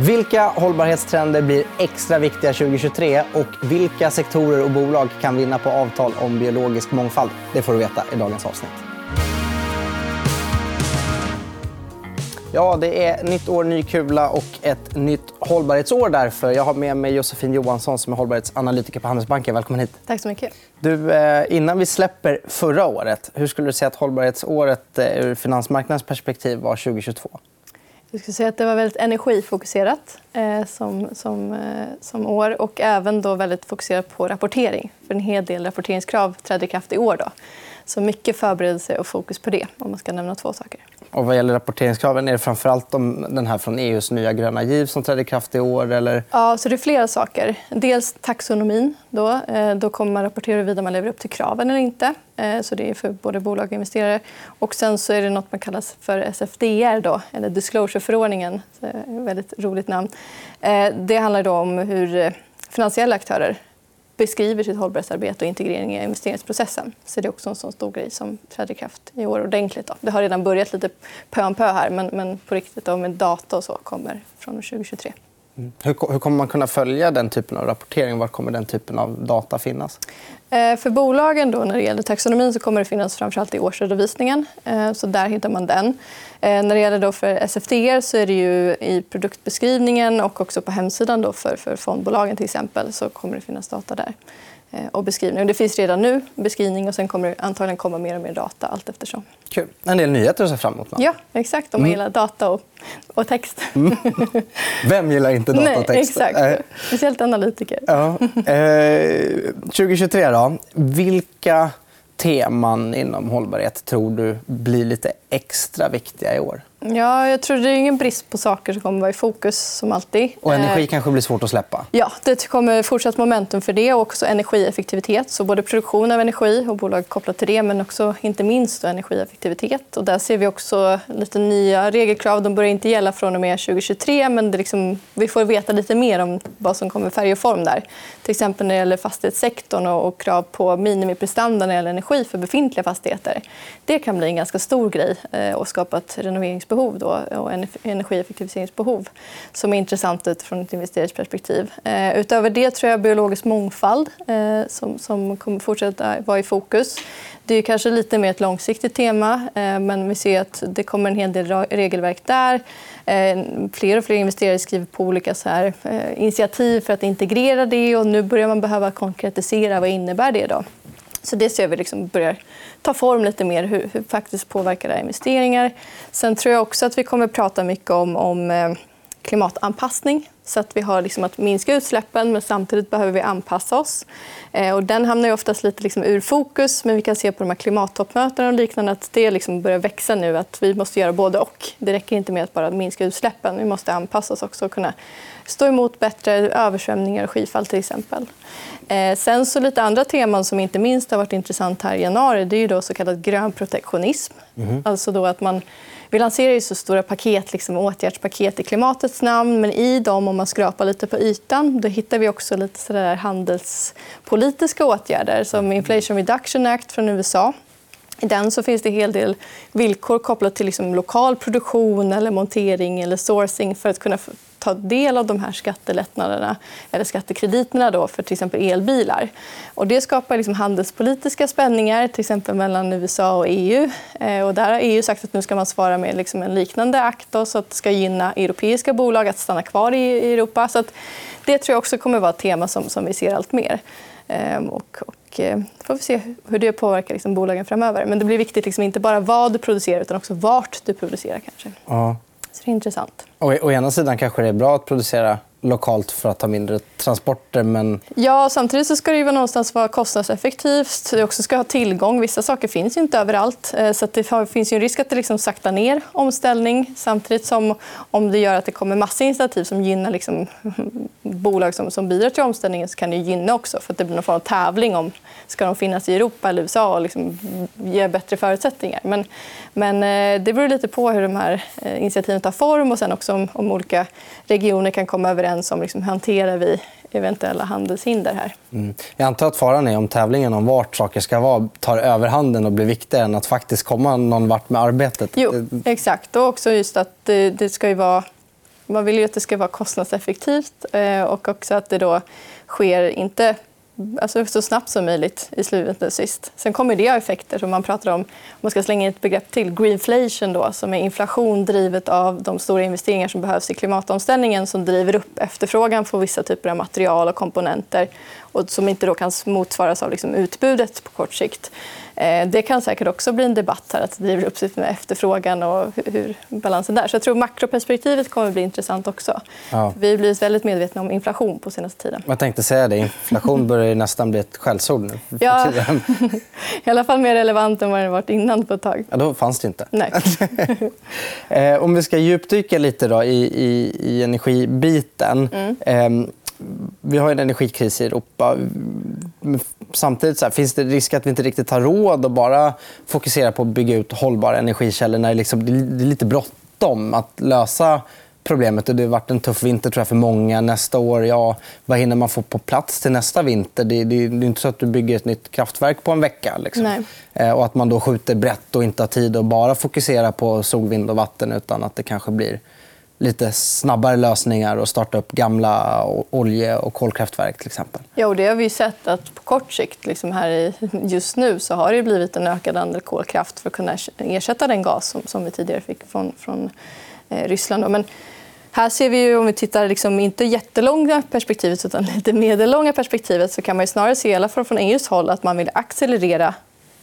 Vilka hållbarhetstrender blir extra viktiga 2023 och vilka sektorer och bolag kan vinna på avtal om biologisk mångfald? Det får du veta i dagens avsnitt. Ja, det är nytt år, ny kula och ett nytt hållbarhetsår därför. Jag har med mig Josefin Johansson som är hållbarhetsanalytiker på Handelsbanken. Välkommen hit. Tack så mycket. Du, eh, innan vi släpper förra året, hur skulle du säga att hållbarhetsåret eh, ur finansmarknadens perspektiv var 2022? Jag skulle säga att det var väldigt energifokuserat som, som, eh, som år och även då väldigt fokuserat på rapportering. För En hel del rapporteringskrav trädde i kraft i år. Då. Så mycket förberedelse och fokus på det, om man ska nämna två saker. Och vad gäller rapporteringskraven, är det framförallt den här från EUs nya gröna giv som trädde i kraft i år? Eller? Ja, så det är flera saker. Dels taxonomin. Då, eh, då kommer man rapportera huruvida man lever upp till kraven eller inte. Eh, så det är för både bolag och investerare. Och sen så är det nåt man kallar för SFDR, då, eller disclosure-förordningen. Väldigt roligt namn. Eh, det handlar då om hur eh, finansiella aktörer beskriver sitt hållbarhetsarbete och integrering i investeringsprocessen. Så det är också en sån stor grej som träder i kraft i år ordentligt. Då. Det har redan börjat lite pö om pö här, men, men på riktigt då, med data och så kommer från 2023. Hur, hur kommer man kunna följa den typen av rapportering? Var kommer den typen av data finnas? Eh, för bolagen då, när det gäller taxonomin så kommer det finnas framförallt i årsredovisningen. Eh, så där hittar man den. Eh, när det gäller då för SFDR så är det ju i produktbeskrivningen och också på hemsidan då för, för fondbolagen till exempel så kommer det finnas data där. Eh, och beskrivning. Det finns redan nu beskrivning och sen kommer det antagligen komma mer och mer data allt eftersom. Kul. En del nyheter att se fram emot. Ja, exakt. Om man mm. gillar data och, och text. Mm. Vem gillar inte data och text? Nej, exakt. Speciellt analytiker. Ja. Eh, 2023, då. Vilka teman inom hållbarhet tror du blir lite extra viktiga i år? Ja, jag tror det är ingen brist på saker som kommer vara i fokus. som alltid. Och energi eh, kanske blir svårt att släppa? Ja, det kommer fortsatt momentum för det. och också energieffektivitet. Så både produktion av energi och bolag kopplat till det men också inte minst energieffektivitet. Och där ser vi också lite nya regelkrav. De börjar inte gälla från och med 2023 men det liksom, vi får veta lite mer om vad som kommer färg och form där. Till exempel när det gäller fastighetssektorn och krav på minimiprestanda när det gäller energi för befintliga fastigheter. Det kan bli en ganska stor grej eh, och skapa ett renoverings investeringsbehov då, och energieffektiviseringsbehov som är intressant utifrån ett investeringsperspektiv. Eh, utöver det tror jag biologisk mångfald eh, som, som kommer fortsätta vara i fokus. Det är kanske lite mer ett långsiktigt tema, eh, men vi ser att det kommer en hel del regelverk där. Eh, fler och fler investerare skriver på olika så här, eh, initiativ för att integrera det. och Nu börjar man behöva konkretisera vad innebär det då. Så det ser vi liksom börjar ta form lite mer. Hur, hur faktiskt påverkar det investeringar? Sen tror jag också att vi kommer att prata mycket om, om eh, klimatanpassning. Så att vi har liksom att minska utsläppen, men samtidigt behöver vi anpassa oss. Eh, och den hamnar ju oftast lite liksom ur fokus, men vi kan se på de här klimattoppmötena och liknande att det liksom börjar växa nu. att Vi måste göra både och. Det räcker inte med att bara minska utsläppen. Vi måste anpassa oss också och kunna stå emot bättre översvämningar och skyfall. till exempel. Eh, sen så lite andra teman som inte minst har varit intressant här i januari det är ju då så kallad grön protektionism. Mm. Alltså då att man, vi lanserar ju så stora paket, liksom åtgärdspaket i klimatets namn men i dem, om man skrapar lite på ytan, då hittar vi också lite sådär handelspolitiska åtgärder som Inflation Reduction Act från USA. I den så finns det en hel del villkor kopplat till liksom lokal produktion eller montering eller sourcing för att kunna ta del av de här skattelättnaderna eller skattekrediterna då för till exempel elbilar. Och det skapar liksom handelspolitiska spänningar till exempel mellan USA och EU. Eh, och där har EU sagt att nu ska man svara med liksom en liknande akt då, så att det ska gynna europeiska bolag att stanna kvar i Europa. Så det tror jag också kommer att vara ett tema som, som vi ser allt mer. Ehm, och, och eh, får vi se hur det påverkar liksom bolagen framöver. Men det blir viktigt liksom inte bara vad du producerar utan också vart du producerar. kanske. Ja. Så det är intressant. Och, å ena sidan kanske det är bra att producera lokalt för att ha mindre transporter. Men... Ja, samtidigt så ska det ju någonstans vara kostnadseffektivt. Det också ska ha tillgång. Vissa saker finns inte överallt. Eh, så det finns ju en risk att det liksom saktar ner omställning. Samtidigt som om det gör att det kommer massa initiativ som gynnar liksom bolag som, som bidrar till omställningen så kan det gynna också. för att Det blir någon form av tävling om ska de finnas i Europa eller USA och liksom ge bättre förutsättningar. Men, men eh, det beror lite på hur de här eh, initiativen tar form och sen också om, om olika regioner kan komma överens överens om liksom, hanterar vi eventuella handelshinder här. Mm. Jag antar att faran är om tävlingen om vart saker ska vara tar överhanden och blir viktigare än att faktiskt komma någon vart med arbetet. Jo, exakt. Och också just att det, det ska vara man vill ju att det ska vara kostnadseffektivt eh, och också att det då sker inte alltså så snabbt som möjligt i slutet sist. Sen kommer det ha effekter. som man pratar om, om man ska slänga in ett begrepp till, greenflation då, som är inflation drivet av de stora investeringar som behövs i klimatomställningen som driver upp efterfrågan på vissa typer av material och komponenter och som inte då kan motsvaras av liksom utbudet på kort sikt. Eh, det kan säkert också bli en debatt här, att det driver upp sig med efterfrågan och hur balansen där. Så jag tror makroperspektivet kommer att bli intressant också. Ja. Vi har blivit väldigt medvetna om inflation på senaste tiden. Jag tänkte säga det. Inflation börjar nästan bli ett skällsord nu. Ja, i alla fall mer relevant än vad det varit innan på ett tag. Ja, då fanns det inte. Nej. Eh, om vi ska djupdyka lite då i, i, i energibiten. Mm. Vi har en energikris i Europa. Samtidigt så här, finns det risk att vi inte riktigt har råd att bara fokusera på att bygga ut hållbara energikällor när det, liksom, det är lite bråttom att lösa problemet. Det har varit en tuff vinter tror jag, för många. Nästa år, ja, vad hinner man få på plats till nästa vinter? Det, det, det är inte så att du bygger ett nytt kraftverk på en vecka. Liksom. Eh, och att man då skjuter brett och inte har tid att bara fokusera på sol, vind och vatten utan att det kanske blir lite snabbare lösningar och starta upp gamla olje och kolkraftverk. Till exempel. Ja, och det har vi sett att på kort sikt, liksom här just nu, så har det blivit en ökad andel kolkraft för att kunna ersätta den gas som, som vi tidigare fick från, från eh, Ryssland. Men här ser vi, ju, om vi tittar liksom inte jättelånga perspektivet utan det medellånga perspektivet så kan man snarare se, i alla fall från EUs håll, att man vill accelerera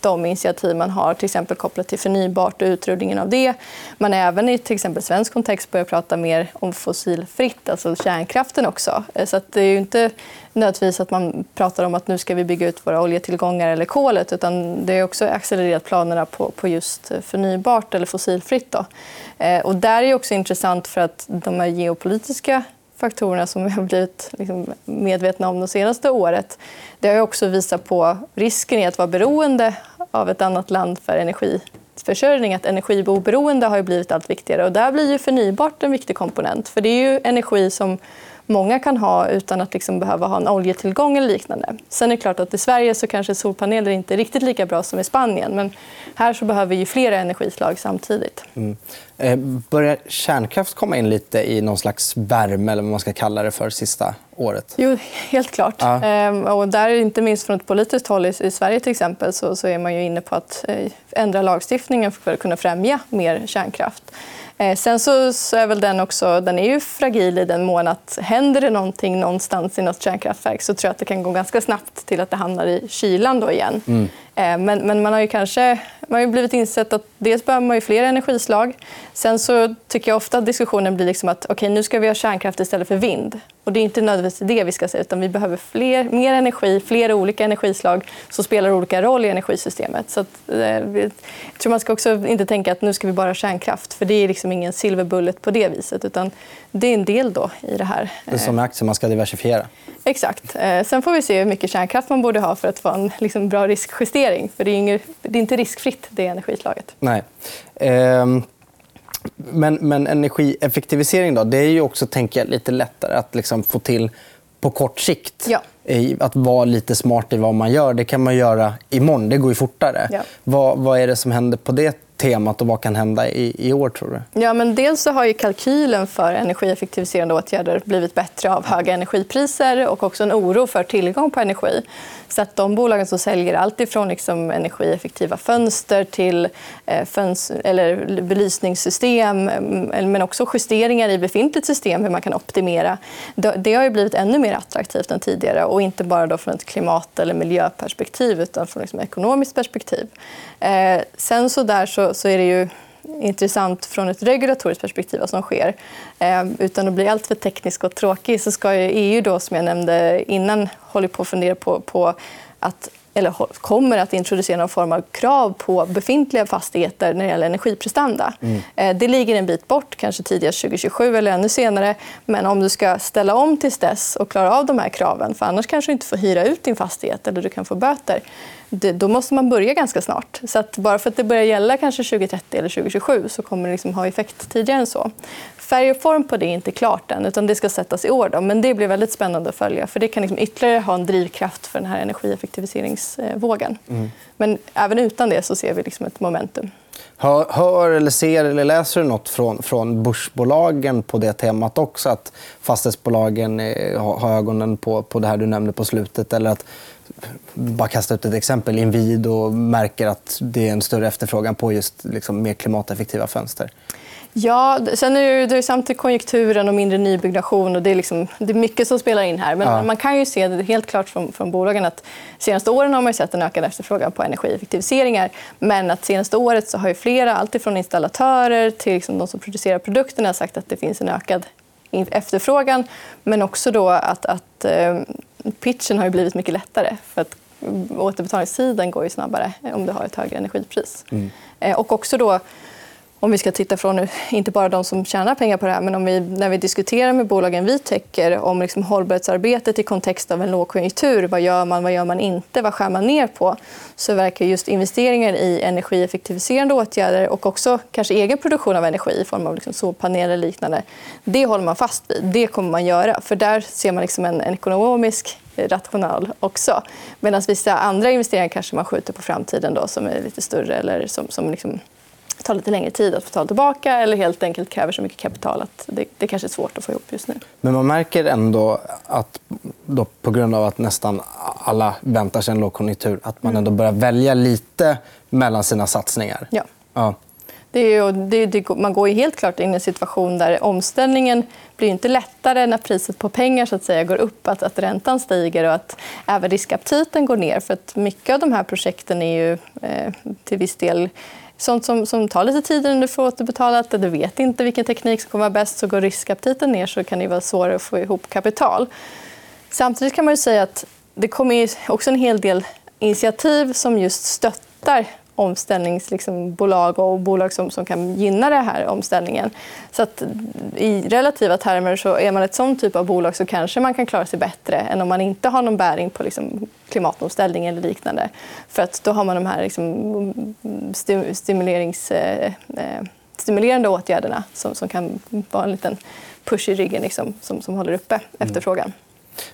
de initiativ man har till exempel kopplat till förnybart och utrullningen av det. Man även i till exempel svensk kontext börjar prata mer om fossilfritt, alltså kärnkraften också. Eh, så det är ju inte nödvändigtvis att man pratar om att nu ska vi bygga ut våra oljetillgångar eller kolet utan det har också accelererat planerna på, på just förnybart eller fossilfritt. Då. Eh, och där är också intressant för att de här geopolitiska faktorerna som vi har blivit liksom medvetna om det senaste året det har också visat på risken i att vara beroende av ett annat land för energiförsörjning. Att energiberoende har blivit allt viktigare. Och där blir ju förnybart en viktig komponent. För Det är ju energi som många kan ha utan att liksom behöva ha en oljetillgång eller liknande. Sen är det klart att i Sverige så kanske solpaneler inte är riktigt lika bra som i Spanien. Men här så behöver vi flera energislag samtidigt. Mm. Eh, börjar kärnkraft komma in lite i någon slags värme eller vad man ska kalla det för sista året? Jo, helt klart. Ja. Ehm, och där, inte minst från ett politiskt håll i Sverige till exempel, så, så är man ju inne på att eh, ändra lagstiftningen för att kunna främja mer kärnkraft. Eh, sen så, så, är väl den också den är ju fragil i den mån att händer det någonting någonstans i något kärnkraftverk så tror jag att det kan gå ganska snabbt till att det hamnar i kylan då igen. Mm. Eh, men, men, man har ju kanske man har blivit insett att dels behöver man ju fler energislag. Sen så tycker jag ofta att diskussionen blir liksom att okay, nu ska vi ha kärnkraft istället för vind. Och Det är inte nödvändigtvis det vi ska säga. Utan vi behöver fler, mer energi, flera olika energislag som spelar olika roll i energisystemet. Så att, eh, jag tror man ska också inte tänka att nu ska vi bara ha kärnkraft. För Det är liksom ingen silver bullet på det viset. Utan det är en del då i det här. Det är som med aktier, man ska diversifiera. Exakt. Eh, sen får vi se hur mycket kärnkraft man borde ha för att få en liksom, bra riskjustering. För det är, inget, det är inte riskfritt, det energislaget. Nej. Ehm... Men, men energieffektivisering då, det är ju också tänker jag, lite lättare att liksom få till på kort sikt. Ja. Att vara lite smart i vad man gör. Det kan man göra imorgon. Det går ju fortare. Ja. Vad, vad är det som händer på det temat och vad kan hända i, i år? tror du? Ja, men dels så har ju kalkylen för energieffektiviserande åtgärder blivit bättre av höga energipriser och också en oro för tillgång på energi. Så att de bolagen som säljer allt ifrån liksom energieffektiva fönster till eh, fönster, eller belysningssystem mm, men också justeringar i befintligt system, hur man kan optimera. Det har ju blivit ännu mer attraktivt än tidigare. och Inte bara då från ett klimat eller miljöperspektiv utan från liksom ett ekonomiskt perspektiv. Eh, sen så, där så, så är det ju intressant från ett regulatoriskt perspektiv vad som sker. Eh, utan att bli alltför teknisk och tråkig så ska ju EU, då, som jag nämnde innan, hålla på att fundera på, på att eller kommer att introducera någon form av krav på befintliga fastigheter när det gäller energiprestanda. Mm. Eh, det ligger en bit bort, kanske tidigast 2027 eller ännu senare. Men om du ska ställa om till dess och klara av de här kraven för annars kanske du inte får hyra ut din fastighet eller du kan få böter då måste man börja ganska snart. Så att bara för att det börjar gälla kanske 2030 eller 2027 så kommer det liksom ha effekt tidigare än så. Färg och form på det är inte klart än. Utan det ska sättas i år. Då. Men det blir väldigt spännande att följa. för Det kan liksom ytterligare ha en drivkraft för den här energieffektiviseringsvågen. Mm. Men även utan det så ser vi liksom ett momentum. Hör, hör, eller ser eller läser du nåt från, från börsbolagen på det temat också? Att fastighetsbolagen har ögonen på, på det här du nämnde på slutet? Eller att bara kasta ut ett exempel. Inwido märker att det är en större efterfrågan på just liksom, mer klimateffektiva fönster. Ja, sen är det, samtidigt konjunkturen och mindre nybyggnation. Och det, är liksom, det är mycket som spelar in här. Men ja. man kan ju se det helt klart från, från bolagen att senaste åren har man sett en ökad efterfrågan på energieffektiviseringar. Men att senaste året så har ju flera, alltifrån installatörer till liksom de som producerar produkterna sagt att det finns en ökad efterfrågan. Men också då att, att eh, pitchen har blivit mycket lättare. För att återbetalningstiden går ju snabbare om du har ett högre energipris. Mm. Eh, och också då om vi ska titta från nu, inte bara de som tjänar pengar på det här, men om vi, när vi diskuterar med bolagen vi täcker om liksom hållbarhetsarbetet i kontext av en lågkonjunktur. Vad gör man, vad gör man inte? Vad skär man ner på? Så verkar just investeringar i energieffektiviserande åtgärder och också kanske egen produktion av energi i form av liksom solpaneler och liknande. Det håller man fast vid. Det kommer man göra. För där ser man liksom en, en ekonomisk rational också. Medan vissa andra investeringar kanske man skjuter på framtiden då, som är lite större eller som, som liksom tar lite längre tid att betala tillbaka eller helt enkelt kräver så mycket kapital att det, det kanske är svårt att få ihop just nu. Men man märker ändå att då, på grund av att nästan alla väntar sig en lågkonjunktur att man mm. ändå börjar välja lite mellan sina satsningar. Ja. ja. Det är, det, det, man går helt klart in i en situation där omställningen blir inte lättare när priset på pengar så att säga, går upp, att, att räntan stiger och att även riskaptiten går ner. För att mycket av de här projekten är ju eh, till viss del sånt som, som tar lite tid innan du får återbetalat. Du vet inte vilken teknik som kommer vara bäst. så Går riskaptiten ner så kan det vara svårare att få ihop kapital. Samtidigt kan man säga att det kommer också en hel del initiativ som just stöttar omställningsbolag liksom, och bolag som, som kan gynna den här omställningen. Så att, I relativa termer så är man ett sån typ av bolag så kanske man kan klara sig bättre än om man inte har någon bäring på liksom, klimatomställning eller liknande. För att då har man de här liksom, stimulerings, eh, eh, stimulerande åtgärderna som, som kan vara en liten push i ryggen liksom, som, som håller uppe mm.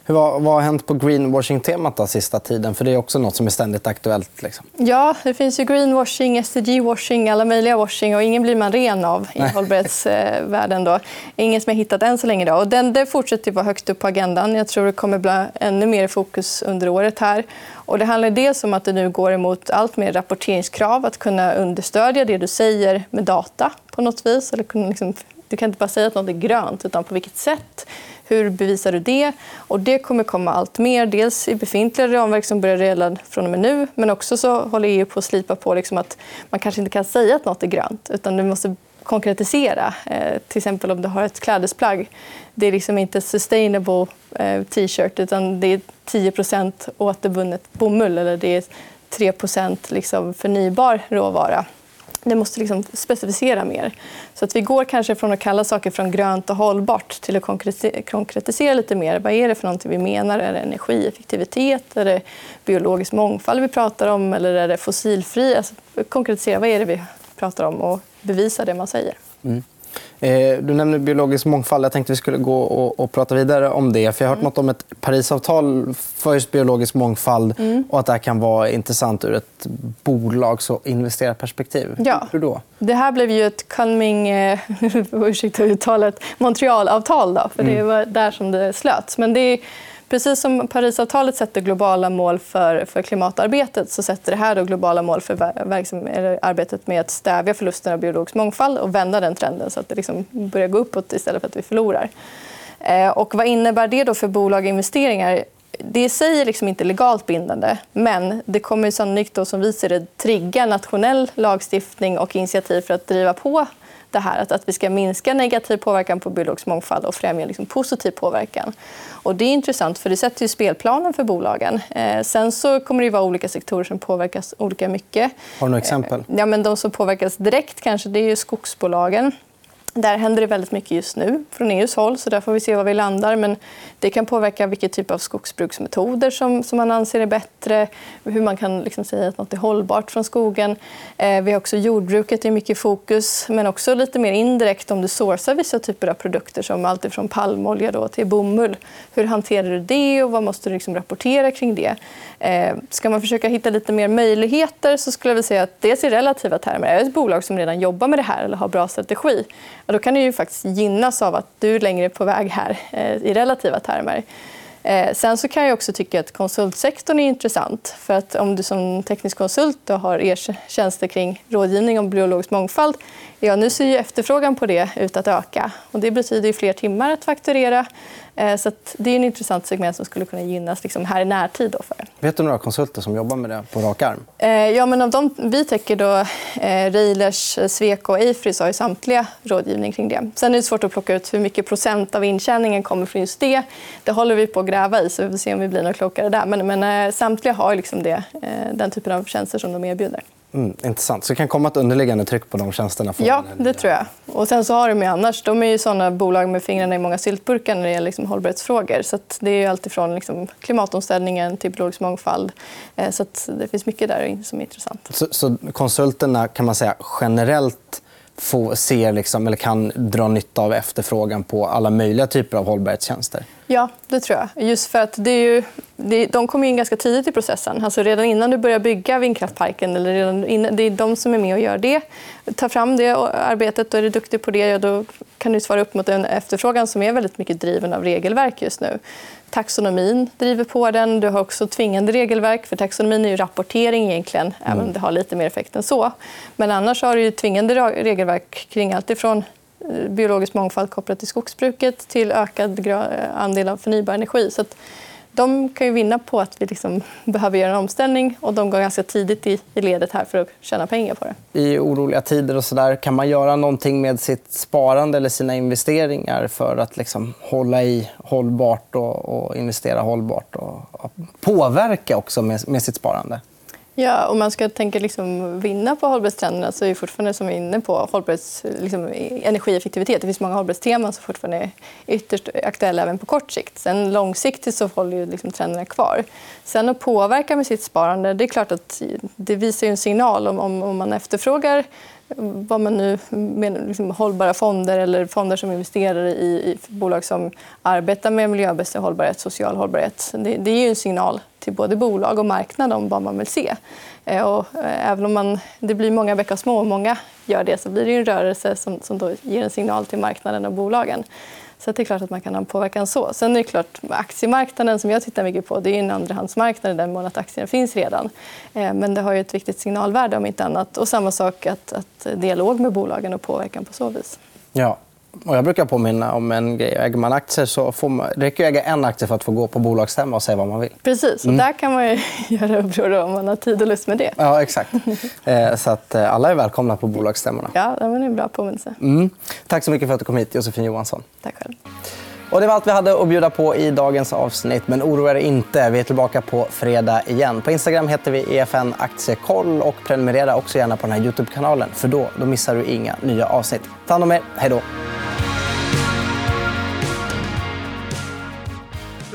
Vad, vad har hänt på greenwashing-temat den sista tiden? För Det är också något som är ständigt aktuellt. Liksom. Ja, det finns ju greenwashing, SDG-washing, alla möjliga washing. och Ingen blir man ren av i hållbarhetsvärlden. Då. Ingen som jag hittat än så länge. Då. Och den, det fortsätter vara högt upp på agendan. Jag tror det kommer bli ännu mer fokus under året. här. Och det handlar dels om att det nu går emot allt mer rapporteringskrav. Att kunna understödja det du säger med data på något vis. Eller kunna liksom, du kan inte bara säga att något är grönt, utan på vilket sätt hur bevisar du det? Och det kommer komma allt mer. Dels i befintliga ramverk som börjar gälla från och med nu. Men också så håller EU på att slipa på liksom att man kanske inte kan säga att något är grönt. Utan du måste konkretisera. Eh, till exempel om du har ett klädesplagg. Det är liksom inte sustainable eh, t-shirt utan det är 10% återvunnet bomull eller det är 3% liksom förnybar råvara. Det måste liksom specificera mer. Så att vi går kanske från att kalla saker från grönt och hållbart till att konkretisera lite mer. Vad är det för någonting vi menar? Är det energieffektivitet? Är det biologisk mångfald vi pratar om? Eller är det fossilfri? Alltså, konkretisera vad är det vi pratar om och bevisa det man säger. Mm. Eh, du nämner biologisk mångfald. Jag tänkte vi skulle gå och, och prata vidare om det. För jag har hört mm. något om ett Parisavtal för just biologisk mångfald mm. och att det här kan vara intressant ur ett bolags och investerarperspektiv. Ja. Hur då? Det här blev ju ett Kunming, eh, ursäkta uttalet, Montrealavtal. Då, för mm. Det var där som det slöts. Men det är Precis som Parisavtalet sätter globala mål för, för klimatarbetet så sätter det här då globala mål för arbetet med att stävja förlusten av biologisk mångfald och vända den trenden så att det liksom börjar gå uppåt istället för att vi förlorar. Eh, och vad innebär det då för bolag och investeringar? Det i sig är liksom inte legalt bindande men det kommer sannolikt då, som vi ser det trigga nationell lagstiftning och initiativ för att driva på det här att, att vi ska minska negativ påverkan på biologisk mångfald och främja liksom positiv påverkan. Och det är intressant, för det sätter ju spelplanen för bolagen. Eh, sen så kommer det vara olika sektorer som påverkas olika mycket. Har du några exempel? Eh, ja, men de som påverkas direkt kanske det är skogsbolagen. Där händer det väldigt mycket just nu från EUs håll, så där får vi se var vi landar. Men det kan påverka vilken typ av skogsbruksmetoder som, som man anser är bättre, hur man kan liksom säga att något är hållbart från skogen. Eh, vi har också jordbruket i mycket fokus, men också lite mer indirekt om du sourcar vissa typer av produkter som alltifrån palmolja då till bomull. Hur hanterar du det och vad måste du liksom rapportera kring det? Eh, ska man försöka hitta lite mer möjligheter så skulle jag vilja säga att dels i relativa termer, är det ett bolag som redan jobbar med det här eller har bra strategi, då kan du ju faktiskt gynnas av att du är längre på väg här eh, i relativa termer. Eh, sen så kan jag också tycka att konsultsektorn är intressant. För att om du som teknisk konsult har er tjänster kring rådgivning om biologisk mångfald, ja, nu ser ju efterfrågan på det ut att öka. Och det betyder fler timmar att fakturera. Eh, så det är en intressant segment som skulle kunna gynnas liksom här i närtid. Då för. Vet du några konsulter som jobbar med det på rak arm? Eh, ja, men av de vi täcker, då, eh, Reilers, Sweco och Afrys har ju samtliga rådgivning kring det. Sen är det svårt att plocka ut hur mycket procent av intjäningen kommer från just det. Det håller vi på att gräva i, så vi får se om vi blir något klokare där. Men, men samtliga har liksom det, den typen av tjänster som de erbjuder. Mm, intressant. Så det kan komma ett underliggande tryck på de tjänsterna? Ja, det tror jag. Och sen så har de ju annars, de är ju såna bolag med fingrarna i många syltburkar när det gäller liksom hållbarhetsfrågor. Så det är alltifrån liksom klimatomställningen till biologisk mångfald. Eh, så det finns mycket där som är intressant. Så, så konsulterna kan man säga generellt få, ser liksom, eller kan dra nytta av efterfrågan på alla möjliga typer av hållbarhetstjänster? Ja, det tror jag. Just för att det är ju, det, de kommer in ganska tidigt i processen. Alltså redan innan du börjar bygga vindkraftparken. Eller redan innan, det är de som är med och gör det. Tar fram det arbetet och är du duktig på det, ja, då kan du svara upp mot en efterfrågan som är väldigt mycket driven av regelverk just nu. Taxonomin driver på den. Du har också tvingande regelverk. för Taxonomin är ju rapportering, egentligen, även om mm. det har lite mer effekt än så. Men annars har du tvingande regelverk kring allt ifrån Eh, biologisk mångfald kopplat till skogsbruket till ökad eh, andel av förnybar energi. Så de kan ju vinna på att vi liksom behöver göra en omställning och de går ganska tidigt i, ledet här för att tjäna pengar på det. I oroliga tider och så där, kan man göra någonting med sitt sparande eller sina investeringar för att liksom hålla i hållbart och, och investera hållbart och, och påverka också med, med sitt sparande? Ja, om man ska tänka liksom vinna på hållbarhetstrenderna så är det fortfarande som vi är inne på hållbarhets, liksom, energieffektivitet. Det finns många hållbarhetsteman som fortfarande är ytterst aktuella även på kort sikt. Sen långsiktigt så håller ju liksom trenderna kvar. Sen att påverka med sitt sparande, det är klart att det visar en signal om, om, om man efterfrågar vad man nu menar, liksom hållbara fonder eller fonder som investerar i, i bolag som arbetar med miljömässig hållbarhet, social hållbarhet. Det, det är ju en signal till både bolag och marknad om vad man vill se. Eh, och eh, även om man, det blir många bäckar små och många gör det så blir det en rörelse som, som då ger en signal till marknaden och bolagen. Så det är klart att man kan ha en påverkan så. Sen är det klart, aktiemarknaden som jag tittar mycket på det är en andrahandsmarknad i den mån att aktierna finns redan. Eh, men det har ju ett viktigt signalvärde om inte annat. Och samma sak att, att dialog med bolagen och påverkan på så vis. Ja. Och jag brukar påminna om en grej. Äger man aktier så får man, det räcker att äga en aktie för att få gå på bolagsstämma och säga vad man vill. Precis. Mm. där kan man ju göra uppror om man har tid och lust med det. Ja, exakt. Eh, så att eh, alla är välkomna på bolagsstämmorna. Ja, det är en bra påminnelse. Mm. Tack så mycket för att du kom hit, Josefin Johansson. Tack själv. Och det var allt vi hade att bjuda på i dagens avsnitt. Men oroa er inte, vi är tillbaka på fredag igen. På Instagram heter vi EFN Aktiekoll och prenumerera också gärna på den här Youtube-kanalen. För då, då missar du inga nya avsnitt. Ta hand om er, hej då!